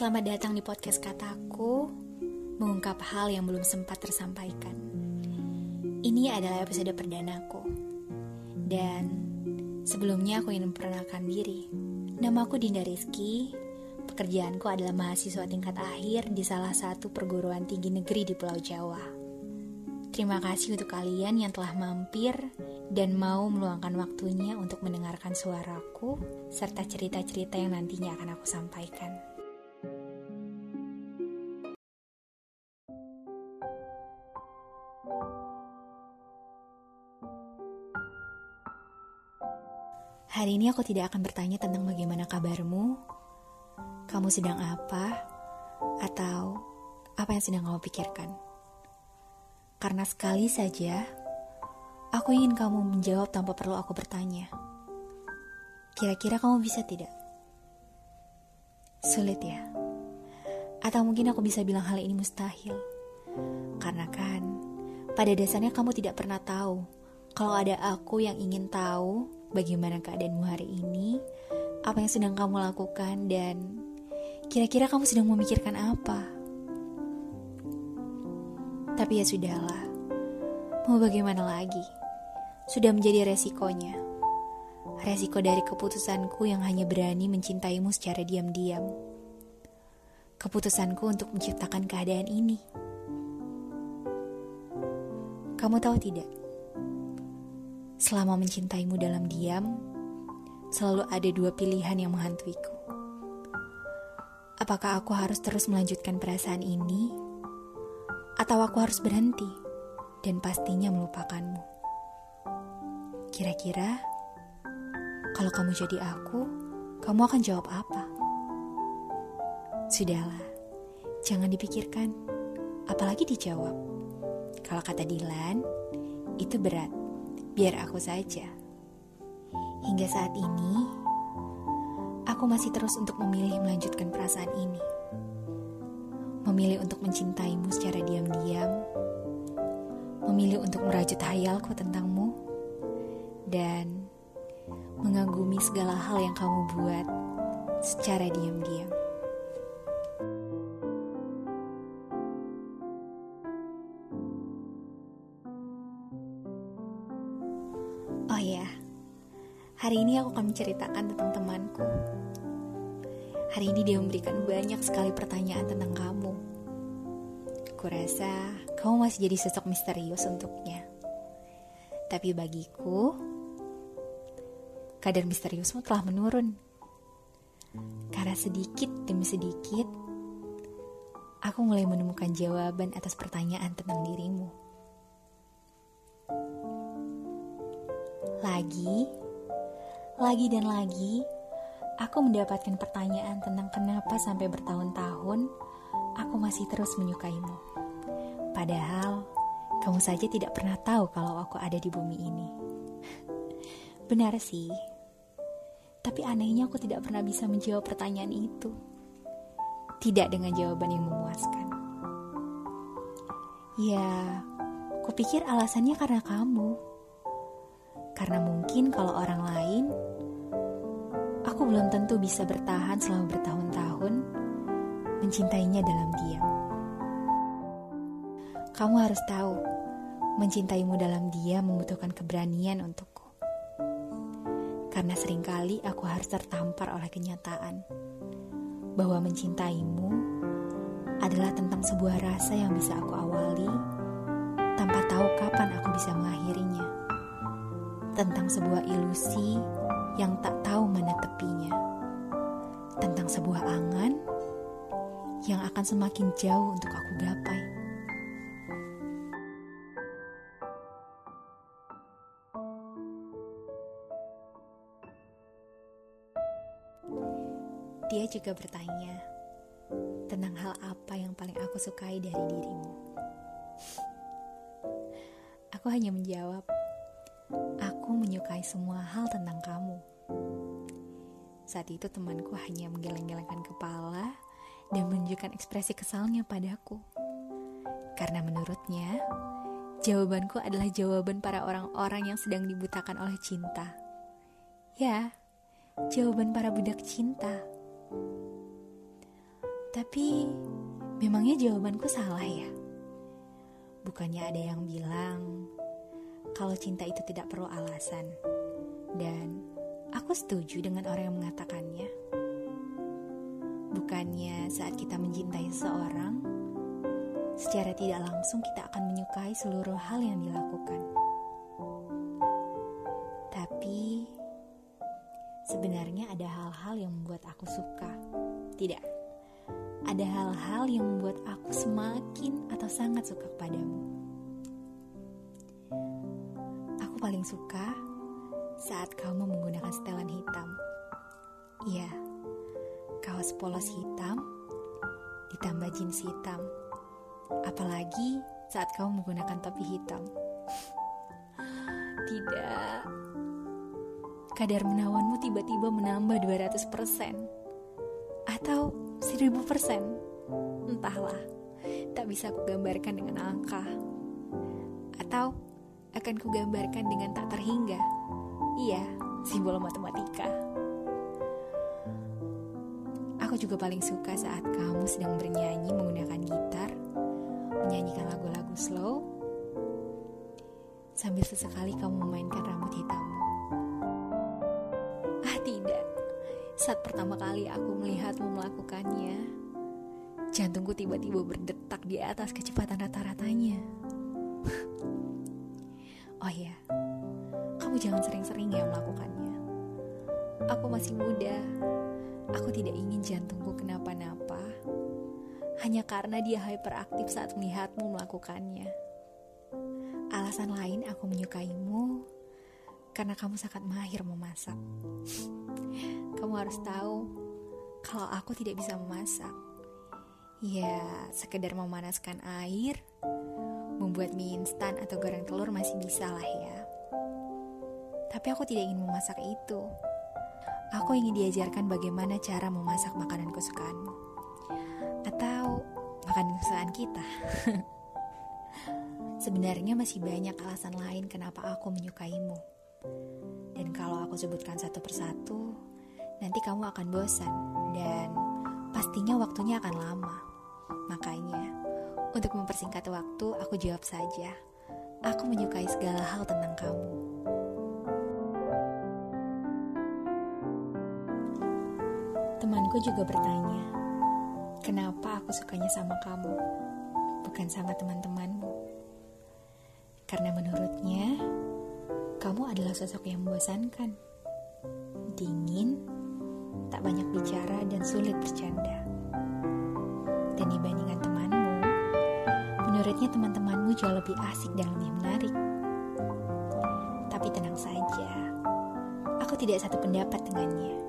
Selamat datang di podcast kataku Mengungkap hal yang belum sempat tersampaikan. Ini adalah episode perdanaku. Dan sebelumnya aku ingin memperkenalkan diri. Nama aku Dinda Rizky. Pekerjaanku adalah mahasiswa tingkat akhir di salah satu perguruan tinggi negeri di Pulau Jawa. Terima kasih untuk kalian yang telah mampir dan mau meluangkan waktunya untuk mendengarkan suaraku serta cerita-cerita yang nantinya akan aku sampaikan. Hari ini aku tidak akan bertanya tentang bagaimana kabarmu, kamu sedang apa, atau apa yang sedang kamu pikirkan. Karena sekali saja, aku ingin kamu menjawab tanpa perlu aku bertanya. Kira-kira kamu bisa tidak? Sulit ya? Atau mungkin aku bisa bilang hal ini mustahil. Karena kan, pada dasarnya kamu tidak pernah tahu kalau ada aku yang ingin tahu bagaimana keadaanmu hari ini, apa yang sedang kamu lakukan, dan kira-kira kamu sedang memikirkan apa. Tapi ya sudahlah, mau bagaimana lagi? Sudah menjadi resikonya. Resiko dari keputusanku yang hanya berani mencintaimu secara diam-diam. Keputusanku untuk menciptakan keadaan ini. Kamu tahu tidak? Selama mencintaimu dalam diam, selalu ada dua pilihan yang menghantuiku. Apakah aku harus terus melanjutkan perasaan ini, atau aku harus berhenti dan pastinya melupakanmu? Kira-kira, kalau kamu jadi aku, kamu akan jawab apa? Sudahlah, jangan dipikirkan, apalagi dijawab. Kalau kata Dilan, itu berat biar aku saja. Hingga saat ini, aku masih terus untuk memilih melanjutkan perasaan ini. Memilih untuk mencintaimu secara diam-diam, memilih untuk merajut hayalku tentangmu, dan mengagumi segala hal yang kamu buat secara diam-diam. Hari ini aku akan menceritakan tentang temanku. Hari ini dia memberikan banyak sekali pertanyaan tentang kamu. Kurasa kamu masih jadi sosok misterius untuknya. Tapi bagiku, kadar misteriusmu telah menurun. Karena sedikit demi sedikit, aku mulai menemukan jawaban atas pertanyaan tentang dirimu. Lagi, lagi dan lagi, aku mendapatkan pertanyaan tentang kenapa sampai bertahun-tahun aku masih terus menyukaimu. Padahal, kamu saja tidak pernah tahu kalau aku ada di bumi ini. Benar sih, tapi anehnya aku tidak pernah bisa menjawab pertanyaan itu. Tidak dengan jawaban yang memuaskan. Ya, kupikir alasannya karena kamu karena mungkin kalau orang lain, aku belum tentu bisa bertahan selama bertahun-tahun mencintainya dalam diam. Kamu harus tahu, mencintaimu dalam diam membutuhkan keberanian untukku. Karena sering kali aku harus tertampar oleh kenyataan bahwa mencintaimu adalah tentang sebuah rasa yang bisa aku awali tanpa tahu kapan aku bisa mengakhirinya tentang sebuah ilusi yang tak tahu mana tepinya, tentang sebuah angan yang akan semakin jauh untuk aku gapai. Dia juga bertanya tentang hal apa yang paling aku sukai dari dirimu. Aku hanya menjawab, Aku menyukai semua hal tentang kamu. Saat itu temanku hanya menggeleng-gelengkan kepala dan menunjukkan ekspresi kesalnya padaku. Karena menurutnya, jawabanku adalah jawaban para orang-orang yang sedang dibutakan oleh cinta. Ya, jawaban para budak cinta. Tapi memangnya jawabanku salah ya? Bukannya ada yang bilang kalau cinta itu tidak perlu alasan. Dan aku setuju dengan orang yang mengatakannya. Bukannya saat kita mencintai seseorang, secara tidak langsung kita akan menyukai seluruh hal yang dilakukan. Tapi sebenarnya ada hal-hal yang membuat aku suka. Tidak, ada hal-hal yang membuat aku semakin atau sangat suka kepadamu. Paling suka saat kamu menggunakan setelan hitam. Iya, kaos polos hitam ditambah jeans hitam. Apalagi saat kamu menggunakan topi hitam. Tidak. Kadar menawanmu tiba-tiba menambah 200%. Atau 1000%. Entahlah. Tak bisa aku gambarkan dengan angka. Akan kugambarkan dengan tak terhingga. Iya, simbol matematika. Aku juga paling suka saat kamu sedang bernyanyi menggunakan gitar, menyanyikan lagu-lagu slow, sambil sesekali kamu memainkan rambut hitammu. Ah tidak, saat pertama kali aku melihatmu melakukannya, jantungku tiba-tiba berdetak di atas kecepatan rata-ratanya. Oh iya, kamu jangan sering-sering ya melakukannya. Aku masih muda, aku tidak ingin jantungku kenapa-napa, hanya karena dia hyperaktif saat melihatmu melakukannya. Alasan lain aku menyukaimu karena kamu sangat mahir memasak. Kamu harus tahu kalau aku tidak bisa memasak. Ya, sekedar memanaskan air, membuat mie instan atau goreng telur masih bisa lah ya. Tapi aku tidak ingin memasak itu. Aku ingin diajarkan bagaimana cara memasak makanan kesukaanmu. Atau makanan kesukaan kita. Sebenarnya masih banyak alasan lain kenapa aku menyukaimu. Dan kalau aku sebutkan satu persatu, nanti kamu akan bosan dan pastinya waktunya akan lama. Makanya, untuk mempersingkat waktu, aku jawab saja. Aku menyukai segala hal tentang kamu. Temanku juga bertanya, kenapa aku sukanya sama kamu, bukan sama teman-temanmu? Karena menurutnya, kamu adalah sosok yang membosankan, dingin, tak banyak bicara, dan sulit bercanda. Dan dibandingkan temanmu, menurutnya teman-temanmu jauh lebih asik dan lebih menarik. Tapi tenang saja, aku tidak satu pendapat dengannya.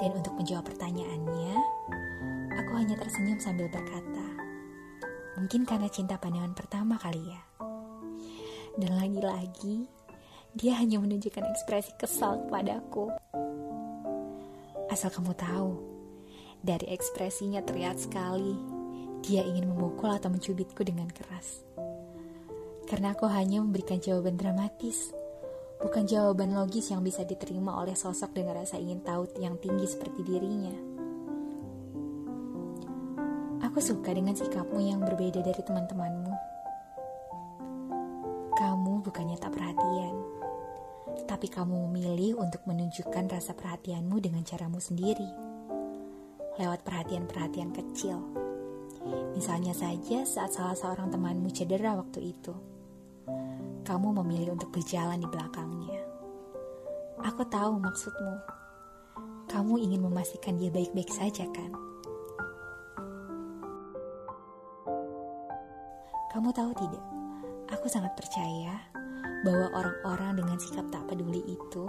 Dan untuk menjawab pertanyaannya, aku hanya tersenyum sambil berkata, mungkin karena cinta pandangan pertama kali ya. Dan lagi-lagi, dia hanya menunjukkan ekspresi kesal kepadaku. Asal kamu tahu, dari ekspresinya terlihat sekali dia ingin memukul atau mencubitku dengan keras. Karena aku hanya memberikan jawaban dramatis bukan jawaban logis yang bisa diterima oleh sosok dengan rasa ingin tahu yang tinggi seperti dirinya. Aku suka dengan sikapmu yang berbeda dari teman-temanmu. Kamu bukannya tak perhatian, tapi kamu memilih untuk menunjukkan rasa perhatianmu dengan caramu sendiri, lewat perhatian-perhatian kecil. Misalnya saja saat salah seorang temanmu cedera waktu itu kamu memilih untuk berjalan di belakangnya. Aku tahu maksudmu. Kamu ingin memastikan dia baik-baik saja, kan? Kamu tahu tidak? Aku sangat percaya bahwa orang-orang dengan sikap tak peduli itu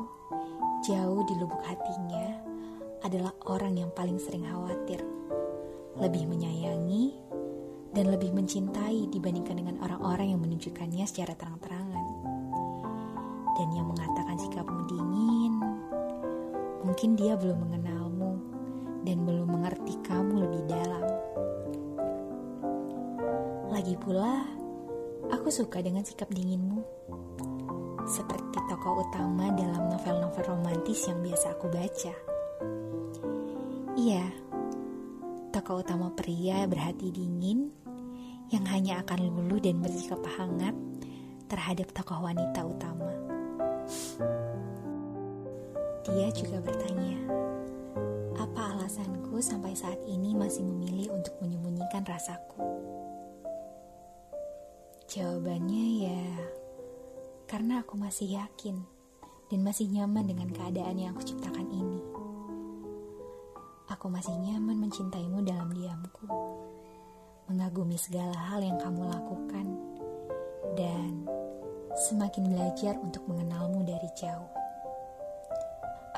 jauh di lubuk hatinya adalah orang yang paling sering khawatir, lebih menyayangi, dan lebih mencintai dibandingkan dengan orang-orang yang menunjukkannya secara terang-terangan. Dan yang mengatakan sikapmu dingin, mungkin dia belum mengenalmu dan belum mengerti kamu lebih dalam. Lagi pula, aku suka dengan sikap dinginmu. Seperti tokoh utama dalam novel-novel romantis yang biasa aku baca. Iya, tokoh utama pria berhati dingin yang hanya akan luluh dan bersikap hangat terhadap tokoh wanita utama. Dia juga bertanya, apa alasanku sampai saat ini masih memilih untuk menyembunyikan rasaku? Jawabannya ya, karena aku masih yakin dan masih nyaman dengan keadaan yang aku ciptakan ini. Aku masih nyaman mencintaimu dalam diamku, mengagumi segala hal yang kamu lakukan, dan semakin belajar untuk mengenalmu dari jauh.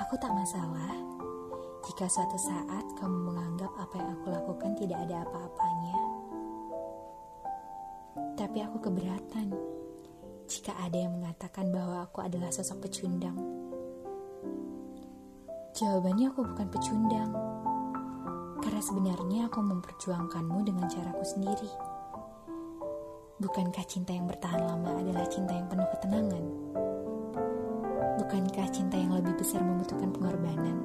Aku tak masalah jika suatu saat kamu menganggap apa yang aku lakukan tidak ada apa-apanya. Tapi aku keberatan jika ada yang mengatakan bahwa aku adalah sosok pecundang. Jawabannya aku bukan pecundang. Karena sebenarnya aku memperjuangkanmu dengan caraku sendiri. Bukankah cinta yang bertahan lama adalah cinta yang penuh ketenangan? Bukankah cinta yang lebih besar membutuhkan pengorbanan?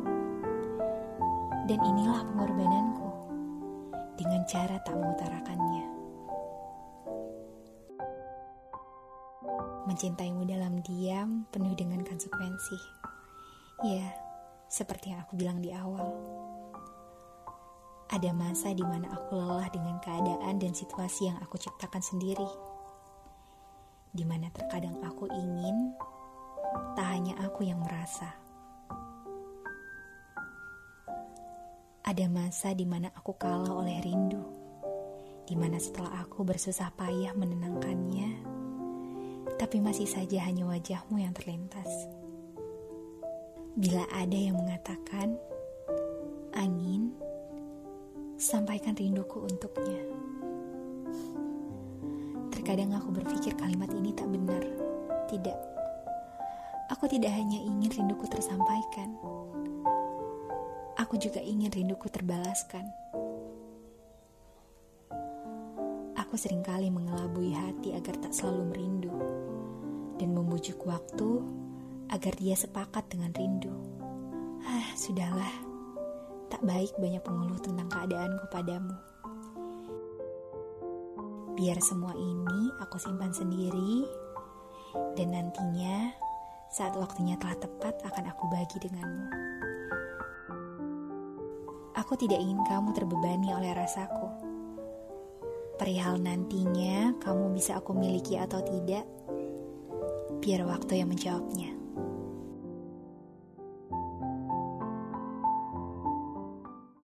Dan inilah pengorbananku dengan cara tak mengutarakannya. Mencintaimu dalam diam penuh dengan konsekuensi. Ya, seperti yang aku bilang di awal. Ada masa di mana aku lelah dengan keadaan dan situasi yang aku ciptakan sendiri. Di mana terkadang aku ingin, tak hanya aku yang merasa. Ada masa di mana aku kalah oleh rindu, di mana setelah aku bersusah payah menenangkannya, tapi masih saja hanya wajahmu yang terlintas. Bila ada yang mengatakan, angin sampaikan rinduku untuknya. Terkadang aku berpikir kalimat ini tak benar. Tidak. Aku tidak hanya ingin rinduku tersampaikan. Aku juga ingin rinduku terbalaskan. Aku sering kali mengelabui hati agar tak selalu merindu dan membujuk waktu agar dia sepakat dengan rindu. Ah, sudahlah tak baik banyak pengeluh tentang keadaanku padamu. Biar semua ini aku simpan sendiri, dan nantinya saat waktunya telah tepat akan aku bagi denganmu. Aku tidak ingin kamu terbebani oleh rasaku. Perihal nantinya kamu bisa aku miliki atau tidak, biar waktu yang menjawabnya.